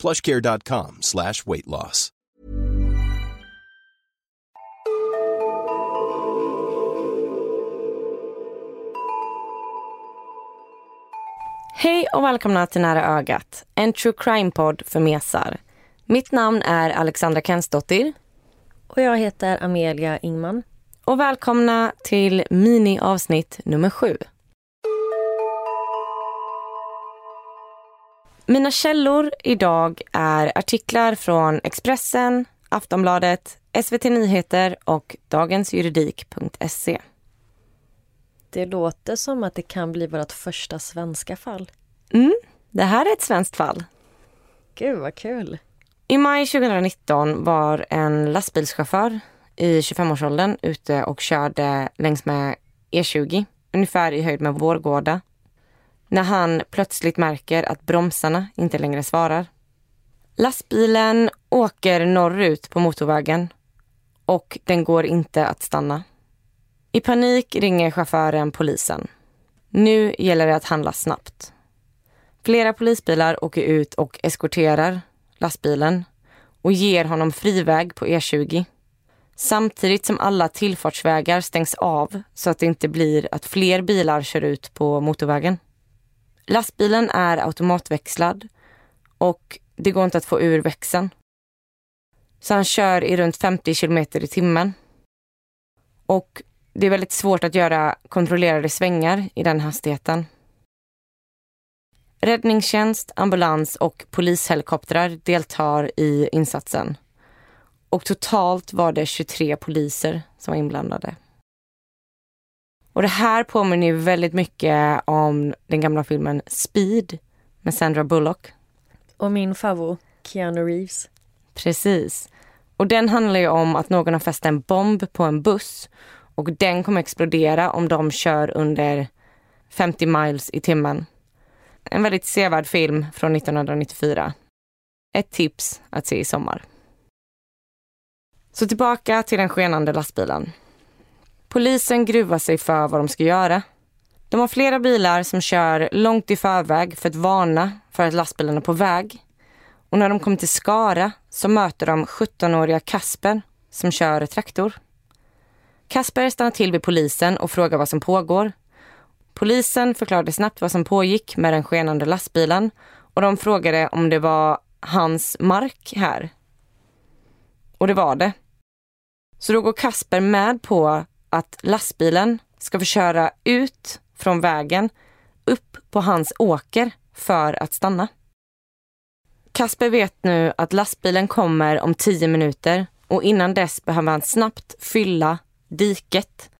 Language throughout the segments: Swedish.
plushcare.com slash weight loss. Hej och välkomna till Nära ögat, en true crime-podd för mesar. Mitt namn är Alexandra Kensdottir. Och jag heter Amelia Ingman. Och välkomna till mini-avsnitt nummer sju. Mina källor idag är artiklar från Expressen, Aftonbladet, SVT Nyheter och dagensjuridik.se. Det låter som att det kan bli vårt första svenska fall. Mm, det här är ett svenskt fall. Gud vad kul! I maj 2019 var en lastbilschaufför i 25-årsåldern ute och körde längs med E20, ungefär i höjd med Vårgårda, när han plötsligt märker att bromsarna inte längre svarar. Lastbilen åker norrut på motorvägen och den går inte att stanna. I panik ringer chauffören polisen. Nu gäller det att handla snabbt. Flera polisbilar åker ut och eskorterar lastbilen och ger honom friväg på E20. Samtidigt som alla tillfartsvägar stängs av så att det inte blir att fler bilar kör ut på motorvägen. Lastbilen är automatväxlad och det går inte att få ur växeln. Så han kör i runt 50 kilometer i timmen. Och det är väldigt svårt att göra kontrollerade svängar i den hastigheten. Räddningstjänst, ambulans och polishelikoptrar deltar i insatsen. Och totalt var det 23 poliser som var inblandade. Och det här påminner ju väldigt mycket om den gamla filmen Speed med Sandra Bullock. Och min favorit, Keanu Reeves. Precis. Och den handlar ju om att någon har fäst en bomb på en buss och den kommer explodera om de kör under 50 miles i timmen. En väldigt sevärd film från 1994. Ett tips att se i sommar. Så tillbaka till den skenande lastbilen. Polisen gruvar sig för vad de ska göra. De har flera bilar som kör långt i förväg för att varna för att lastbilen är på väg. Och när de kommer till Skara så möter de 17-åriga Kasper som kör traktor. Kasper stannar till vid polisen och frågar vad som pågår. Polisen förklarade snabbt vad som pågick med den skenande lastbilen och de frågade om det var hans mark här. Och det var det. Så då går Kasper med på att lastbilen ska få köra ut från vägen upp på hans åker för att stanna. Kasper vet nu att lastbilen kommer om tio minuter och innan dess behöver han snabbt fylla diket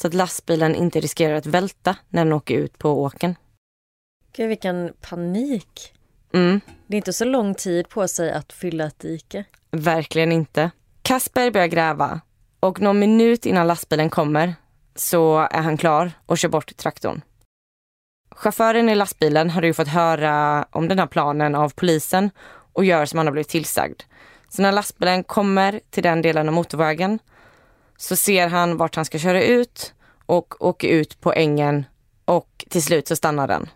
så att lastbilen inte riskerar att välta när den åker ut på åken. Gud vilken panik! Mm, Det är inte så lång tid på sig att fylla ett dike. verkligen inte. Kasper börjar gräva och någon minut innan lastbilen kommer så är han klar och kör bort traktorn. Chauffören i lastbilen hade ju fått höra om den här planen av polisen och gör som han har blivit tillsagd. Så när lastbilen kommer till den delen av motorvägen så ser han vart han ska köra ut och åker ut på ängen och till slut så stannar den.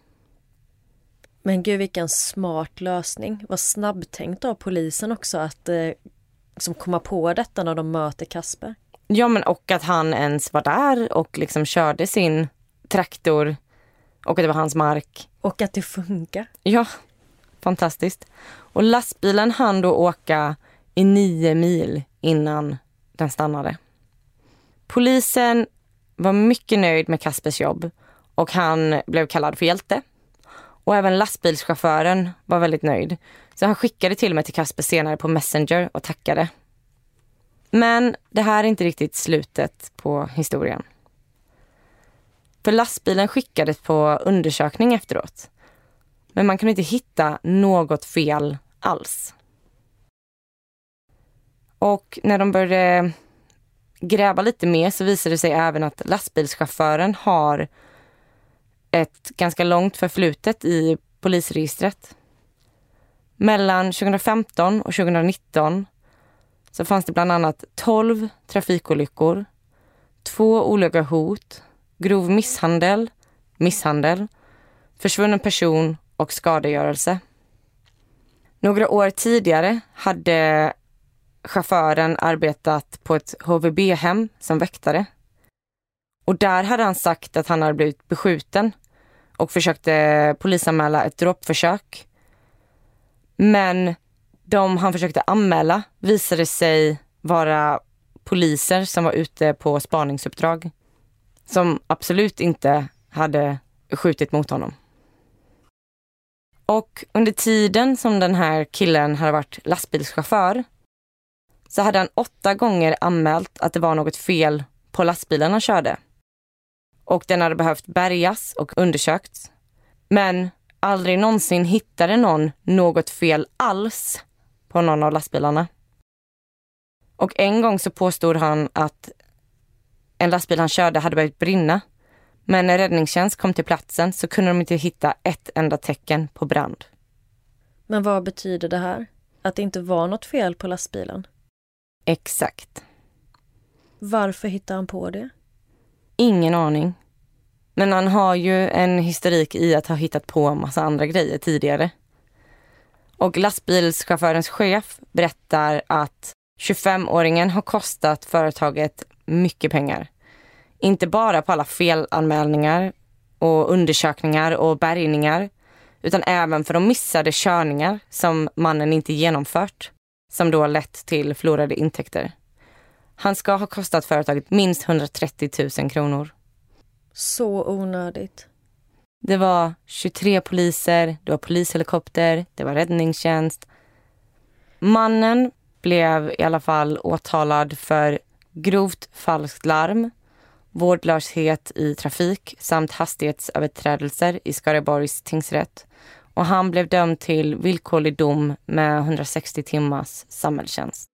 Men gud vilken smart lösning. Vad snabbtänkt av polisen också att eh, liksom komma på detta när de möter Kasper. Ja men och att han ens var där och liksom körde sin traktor och att det var hans mark. Och att det funkar. Ja, fantastiskt. Och lastbilen hann då åka i nio mil innan den stannade. Polisen var mycket nöjd med Kaspers jobb och han blev kallad för hjälte. Och även lastbilschauffören var väldigt nöjd. Så han skickade till och med till Kasper senare på Messenger och tackade. Men det här är inte riktigt slutet på historien. För lastbilen skickades på undersökning efteråt. Men man kunde inte hitta något fel alls. Och när de började gräva lite mer så visade det sig även att lastbilschauffören har ett ganska långt förflutet i polisregistret. Mellan 2015 och 2019 så fanns det bland annat 12 trafikolyckor, två olaga hot, grov misshandel, misshandel, försvunnen person och skadegörelse. Några år tidigare hade chauffören arbetat på ett HVB-hem som väktare. Och där hade han sagt att han hade blivit beskjuten och försökte polisanmäla ett dråpförsök. Men de han försökte anmäla visade sig vara poliser som var ute på spaningsuppdrag. Som absolut inte hade skjutit mot honom. Och under tiden som den här killen hade varit lastbilschaufför så hade han åtta gånger anmält att det var något fel på lastbilen han körde. Och den hade behövt bärgas och undersökts. Men aldrig någonsin hittade någon något fel alls på någon av lastbilarna. Och en gång så påstod han att en lastbil han körde hade börjat brinna. Men när räddningstjänst kom till platsen så kunde de inte hitta ett enda tecken på brand. Men vad betyder det här? Att det inte var något fel på lastbilen? Exakt. Varför hittade han på det? Ingen aning. Men han har ju en historik i att ha hittat på en massa andra grejer tidigare. Och lastbilschaufförens chef berättar att 25-åringen har kostat företaget mycket pengar. Inte bara på alla felanmälningar och undersökningar och bärgningar utan även för de missade körningar som mannen inte genomfört som då lett till förlorade intäkter. Han ska ha kostat företaget minst 130 000 kronor. Så onödigt. Det var 23 poliser, det var polishelikopter, det var räddningstjänst. Mannen blev i alla fall åtalad för grovt falskt larm, vårdlöshet i trafik samt hastighetsöverträdelser i Skaraborgs tingsrätt. Och han blev dömd till villkorlig dom med 160 timmars samhällstjänst.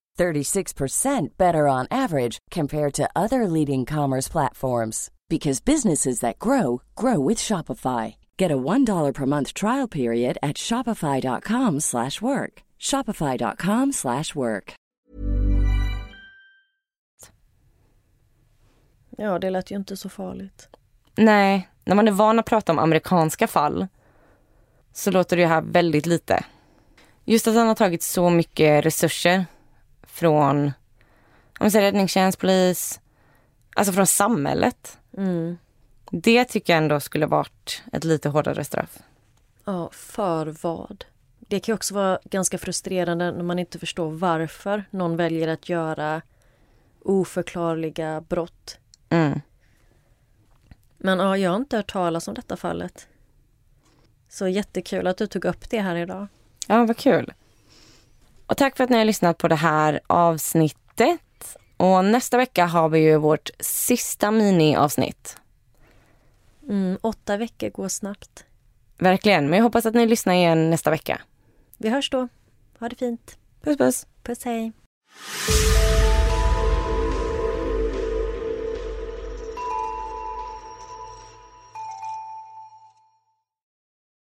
36% better on average compared to other leading commerce platforms because businesses that grow grow with Shopify. Get a $1 per month trial period at shopify.com/work. shopify.com/work. Ja, det lät ju inte så farligt. Nej, när man är van att prata om amerikanska fall så låter det här väldigt lite. Just att han har tagit så mycket resurser från om säger, räddningstjänst, polis, alltså från samhället. Mm. Det tycker jag ändå skulle varit ett lite hårdare straff. Ja, för vad? Det kan också vara ganska frustrerande när man inte förstår varför någon väljer att göra oförklarliga brott. Mm. Men ja, jag har inte hört talas om detta fallet. Så jättekul att du tog upp det här idag. Ja, vad kul. Och tack för att ni har lyssnat på det här avsnittet. Och nästa vecka har vi ju vårt sista miniavsnitt. Mm, åtta veckor går snabbt. Verkligen, men jag hoppas att ni lyssnar igen nästa vecka. Vi hörs då. Ha det fint. Puss puss! Puss hej.